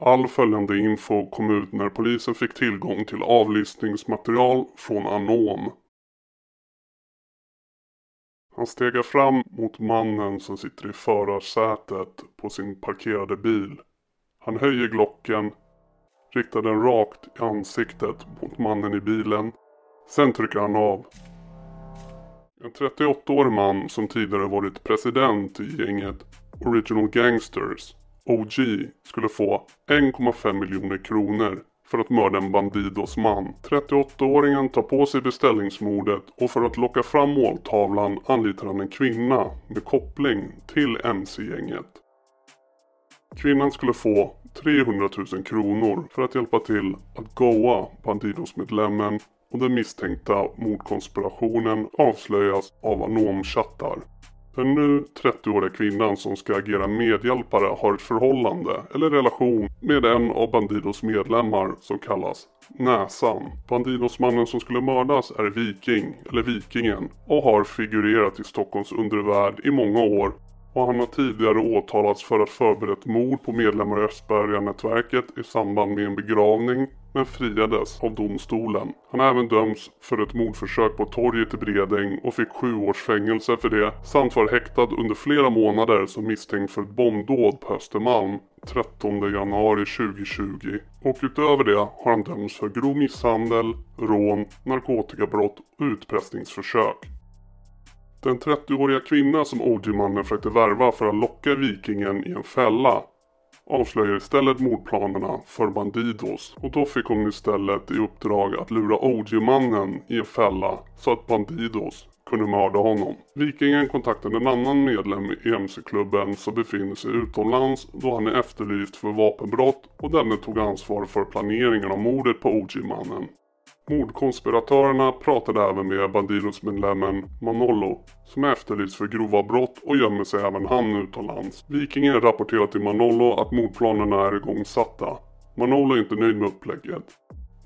All följande info kom ut när polisen fick tillgång till avlyssningsmaterial från Anom. Han stegar fram mot mannen som sitter i förarsätet på sin parkerade bil. Han höjer Glocken, riktar den rakt i ansiktet mot mannen i bilen. Sen trycker han av. En 38-årig man som tidigare varit president i gänget Original Gangsters, OG, skulle få 1,5 miljoner kronor för att mörda en Bandidos man. 38-åringen tar på sig beställningsmordet och för att locka fram måltavlan anlitar han en kvinna med koppling till MC-gänget. Kvinnan skulle få 300 000 kronor för att hjälpa till att goa Bandidos-medlemmen och den misstänkta mordkonspirationen avslöjas av Anom-chattar. Den nu 30-åriga kvinnan som ska agera medhjälpare har ett förhållande eller relation med en av Bandidos medlemmar som kallas Näsan. Bandidosmannen som skulle mördas är Viking, eller Vikingen, och har figurerat i Stockholms undervärld i många år och han har tidigare åtalats för att förberett mord på medlemmar i Östberga-nätverket i samband med en begravning men friades av domstolen. Han har även dömts för ett mordförsök på torget i Bredäng och fick sju års fängelse för det samt var häktad under flera månader som misstänkt för ett bombdåd på Östermalm 13 januari 2020. Och utöver det har han dömts för grov misshandel, rån, narkotikabrott och utpressningsförsök. Den 30-åriga kvinna som OG-mannen försökte värva för att locka vikingen i en fälla avslöjar istället mordplanerna för Bandidos och då fick hon istället i uppdrag att lura OG-mannen i en fälla så att Bandidos kunde mörda honom. Vikingen kontaktade en annan medlem i MC-klubben som befinner sig utomlands då han är efterlyst för vapenbrott och denne tog ansvar för planeringen av mordet på OG-mannen. Mordkonspiratörerna pratade även med Bandidos-medlemmen Manolo som är efterlyst för grova brott och gömmer sig även han utomlands. Vikingen rapporterar till Manolo att mordplanerna är igångsatta. Manolo är inte nöjd med upplägget.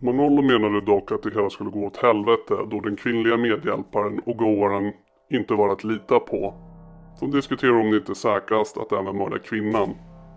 Manolo menade dock att det hela skulle gå åt helvete då den kvinnliga medhjälparen och gåaren inte var att lita på. De diskuterar om det inte är säkrast att även mörda kvinnan.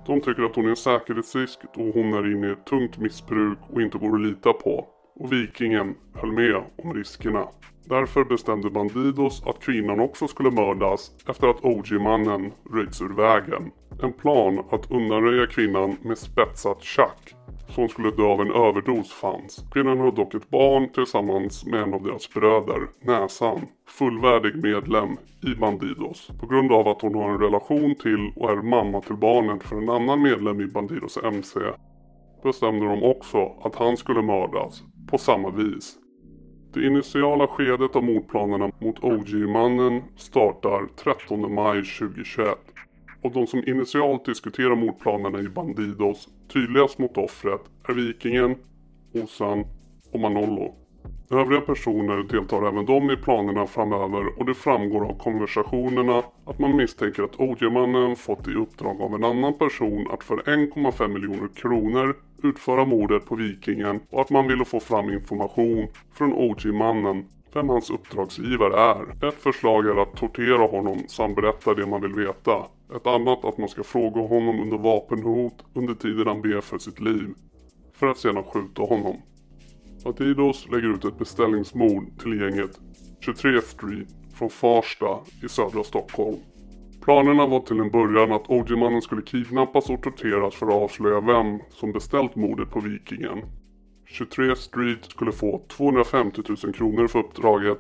De tycker att hon är en säkerhetsrisk då hon är inne i ett tungt missbruk och inte går att lita på och Vikingen höll med om riskerna. Därför bestämde Bandidos att kvinnan också skulle mördas efter att OG-mannen röjts ur vägen. En plan att undanröja kvinnan med spetsat tjack så hon skulle dö av en överdos fanns. Kvinnan har dock ett barn tillsammans med en av deras bröder, Näsan, fullvärdig medlem i Bandidos. På grund av att hon har en relation till och är mamma till barnet för en annan medlem i Bandidos MC bestämde de också att han skulle mördas på samma vis. Det initiala skedet av mordplanerna mot OG-mannen startar 13 maj 2021 och de som initialt diskuterar mordplanerna i Bandidos tydligast mot offret är Vikingen, Osan och Manolo. Övriga personer deltar även de i planerna framöver och det framgår av konversationerna att man misstänker att OG-mannen fått i uppdrag av en annan person att för 1,5 miljoner kronor utföra mordet på Vikingen och att man ville få fram information från OG-mannen vem hans uppdragsgivare är. Ett förslag är att tortera honom samt berätta det man vill veta. Ett annat att man ska fråga honom under vapenhot under tiden han ber för sitt liv. För att sedan skjuta honom. Adidos lägger ut ett beställningsmord till gänget 23 Street från Farsta i södra Stockholm. Planerna var till en början att OG-mannen skulle kidnappas och torteras för att avslöja vem som beställt mordet på Vikingen. 23 Street skulle få 250 000 kronor för uppdraget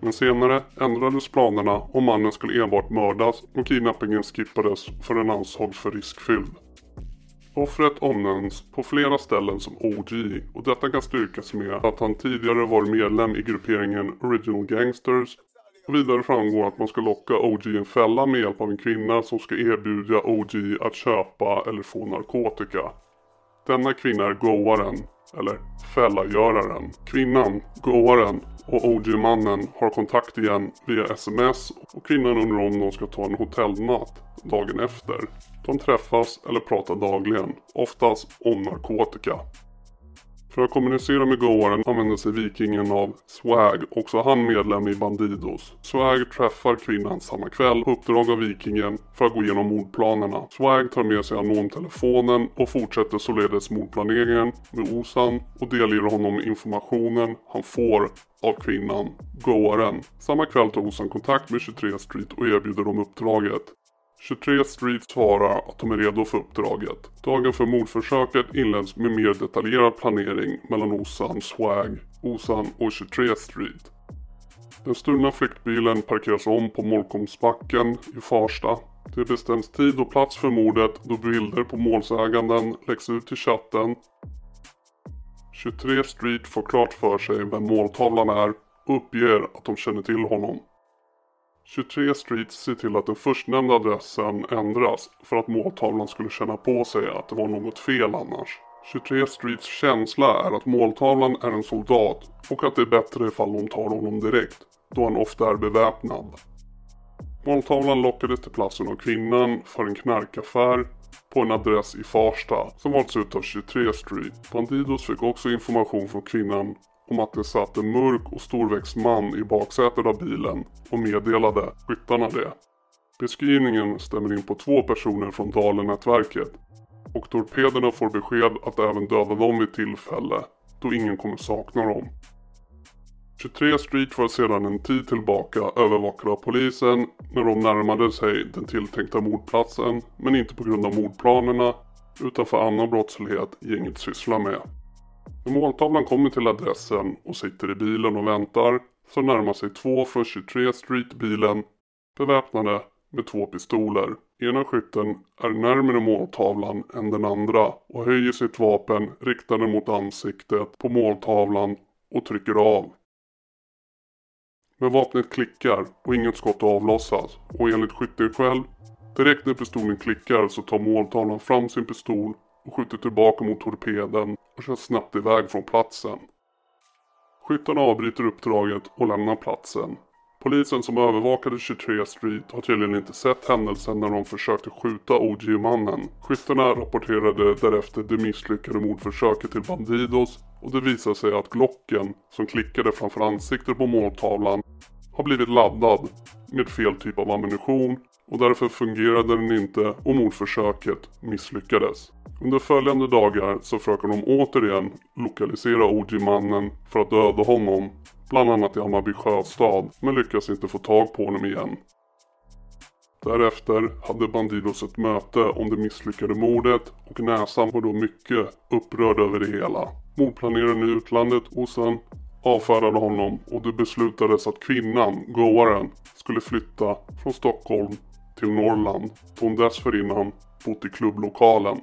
men senare ändrades planerna och mannen skulle enbart mördas och kidnappingen skippades för den ansågs för riskfylld. Offret omnämns på flera ställen som OG och detta kan styrkas med att han tidigare var medlem i grupperingen Original Gangsters vidare framgår att man ska locka OG i en fälla med hjälp av en kvinna som ska erbjuda OG att köpa eller få narkotika. Denna kvinna är goaren, eller fällagöraren. Kvinnan, goaren och OG-mannen har kontakt igen via sms och kvinnan undrar om de ska ta en hotellnatt dagen efter. De träffas eller pratar dagligen, oftast om narkotika. För att kommunicera med goaren använder sig vikingen av Swag, också han medlem i Bandidos. Swag träffar kvinnan samma kväll på uppdrag av vikingen för att gå igenom mordplanerna. Swag tar med sig Anom-telefonen och fortsätter således mordplaneringen med Osan och delger honom informationen han får av kvinnan, goaren. Samma kväll tar Osan kontakt med 23 Street och erbjuder dem uppdraget. 23 Street svarar att de är redo för uppdraget. Dagen för mordförsöket inleds med mer detaljerad planering mellan Osan, Swag, Osan och 23 Street. Den stulna flyktbilen parkeras om på Molkomsbacken i Farsta. Det bestäms tid och plats för mordet då bilder på målsäganden läggs ut i chatten. 23 Street får klart för sig vem måltavlan är och uppger att de känner till honom. 23 Street ser till att den förstnämnda adressen ändras för att måltavlan skulle känna på sig att det var något fel annars. 23 Streets känsla är att måltavlan är en soldat och att det är bättre ifall de tar honom direkt, då han ofta är beväpnad. Måltavlan lockades till platsen av kvinnan för en knarkaffär på en adress i Farsta som valts ut av 23 Street. Bandidos fick också information från kvinnan om att det satt en mörk och storväxt man i baksätet av bilen och meddelade skyttarna det. Beskrivningen stämmer in på två personer från Dalen-nätverket och torpederna får besked att även döda dem vid tillfälle då ingen kommer sakna dem. 23 Street var sedan en tid tillbaka övervakad av polisen när de närmade sig den tilltänkta mordplatsen men inte på grund av mordplanerna utan för annan brottslighet gänget sysslar med. När måltavlan kommer till adressen och sitter i bilen och väntar så närmar sig två från 23 Street bilen beväpnade med två pistoler. Ena skytten är närmare måltavlan än den andra och höjer sitt vapen riktade mot ansiktet på måltavlan och trycker av. Men vapnet klickar och inget skott avlossas och enligt skytten själv direkt när pistolen klickar så tar måltavlan fram sin pistol och skjuter tillbaka mot torpeden och kör snabbt iväg från platsen. Skyttarna avbryter uppdraget och lämnar platsen. Polisen som övervakade 23 Street har tydligen inte sett händelsen när de försökte skjuta OG-mannen. Skyttarna rapporterade därefter det misslyckade mordförsöket till Bandidos och det visar sig att Glocken som klickade framför ansiktet på måltavlan har blivit laddad med fel typ av ammunition och därför fungerade den inte och mordförsöket misslyckades. Under följande dagar så försöker de återigen lokalisera OG-mannen för att döda honom, bland annat i Hammarby sjöstad, men lyckas inte få tag på honom igen. Därefter hade Bandidos ett möte om det misslyckade mordet och Näsan var då mycket upprörd över det hela. Mordplaneraren i utlandet, Osan, avfärdade honom och det beslutades att kvinnan, goaren, skulle flytta från Stockholm till Norrland då hon dessförinnan bott i klubblokalen.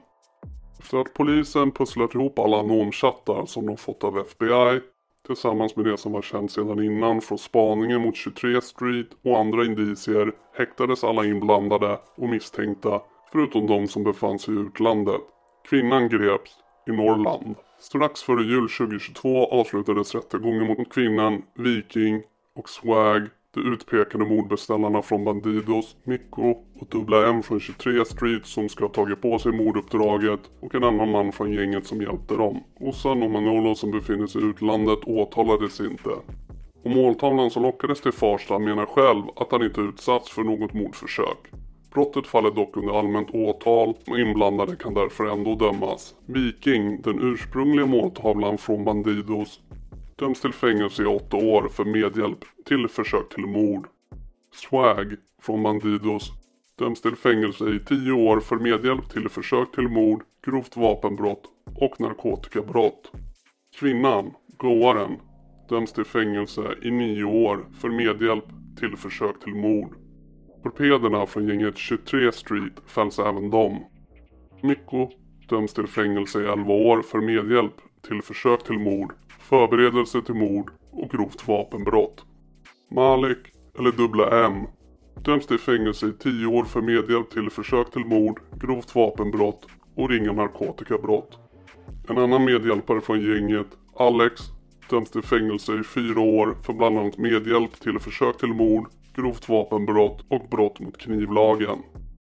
Efter att polisen pusslat ihop alla anonchattar som de fått av FBI tillsammans med det som var känt sedan innan från spaningen mot 23 Street och andra indicier häktades alla inblandade och misstänkta förutom de som befann sig i utlandet. Kvinnan greps i Norrland. Strax före jul 2022 avslutades rättegången mot kvinnan, Viking och Swag de utpekade mordbeställarna från Bandidos, Mikko och Dubbla M från 23 Street som ska ha tagit på sig morduppdraget och en annan man från gänget som hjälpte dem. Ossan och Manolo som befinner sig i utlandet åtalades inte. Och måltavlan som lockades till Farsta menar själv att han inte utsatts för något mordförsök. Brottet faller dock under allmänt åtal och inblandade kan därför ändå dömas. Viking, den ursprungliga måltavlan från Bandidos, döms till fängelse i 8 år för medhjälp till försök till mord. Swag från Bandidos döms till fängelse i 10 år för medhjälp till försök till mord, grovt vapenbrott och narkotikabrott. Kvinnan, gåaren, döms till fängelse i 9 år för medhjälp till försök till mord. Torpederna från gänget 23 Street fälls även de. Mikko döms till fängelse i 11 år för medhjälp till försök till mord förberedelse till mord och grovt vapenbrott. Malik, eller dubbla M, döms till fängelse i 10 år för medhjälp till försök till mord, grovt vapenbrott och ringa narkotikabrott. En annan medhjälpare från gänget, Alex, döms till fängelse i 4 år för bland annat medhjälp till försök till mord, grovt vapenbrott och brott mot knivlagen.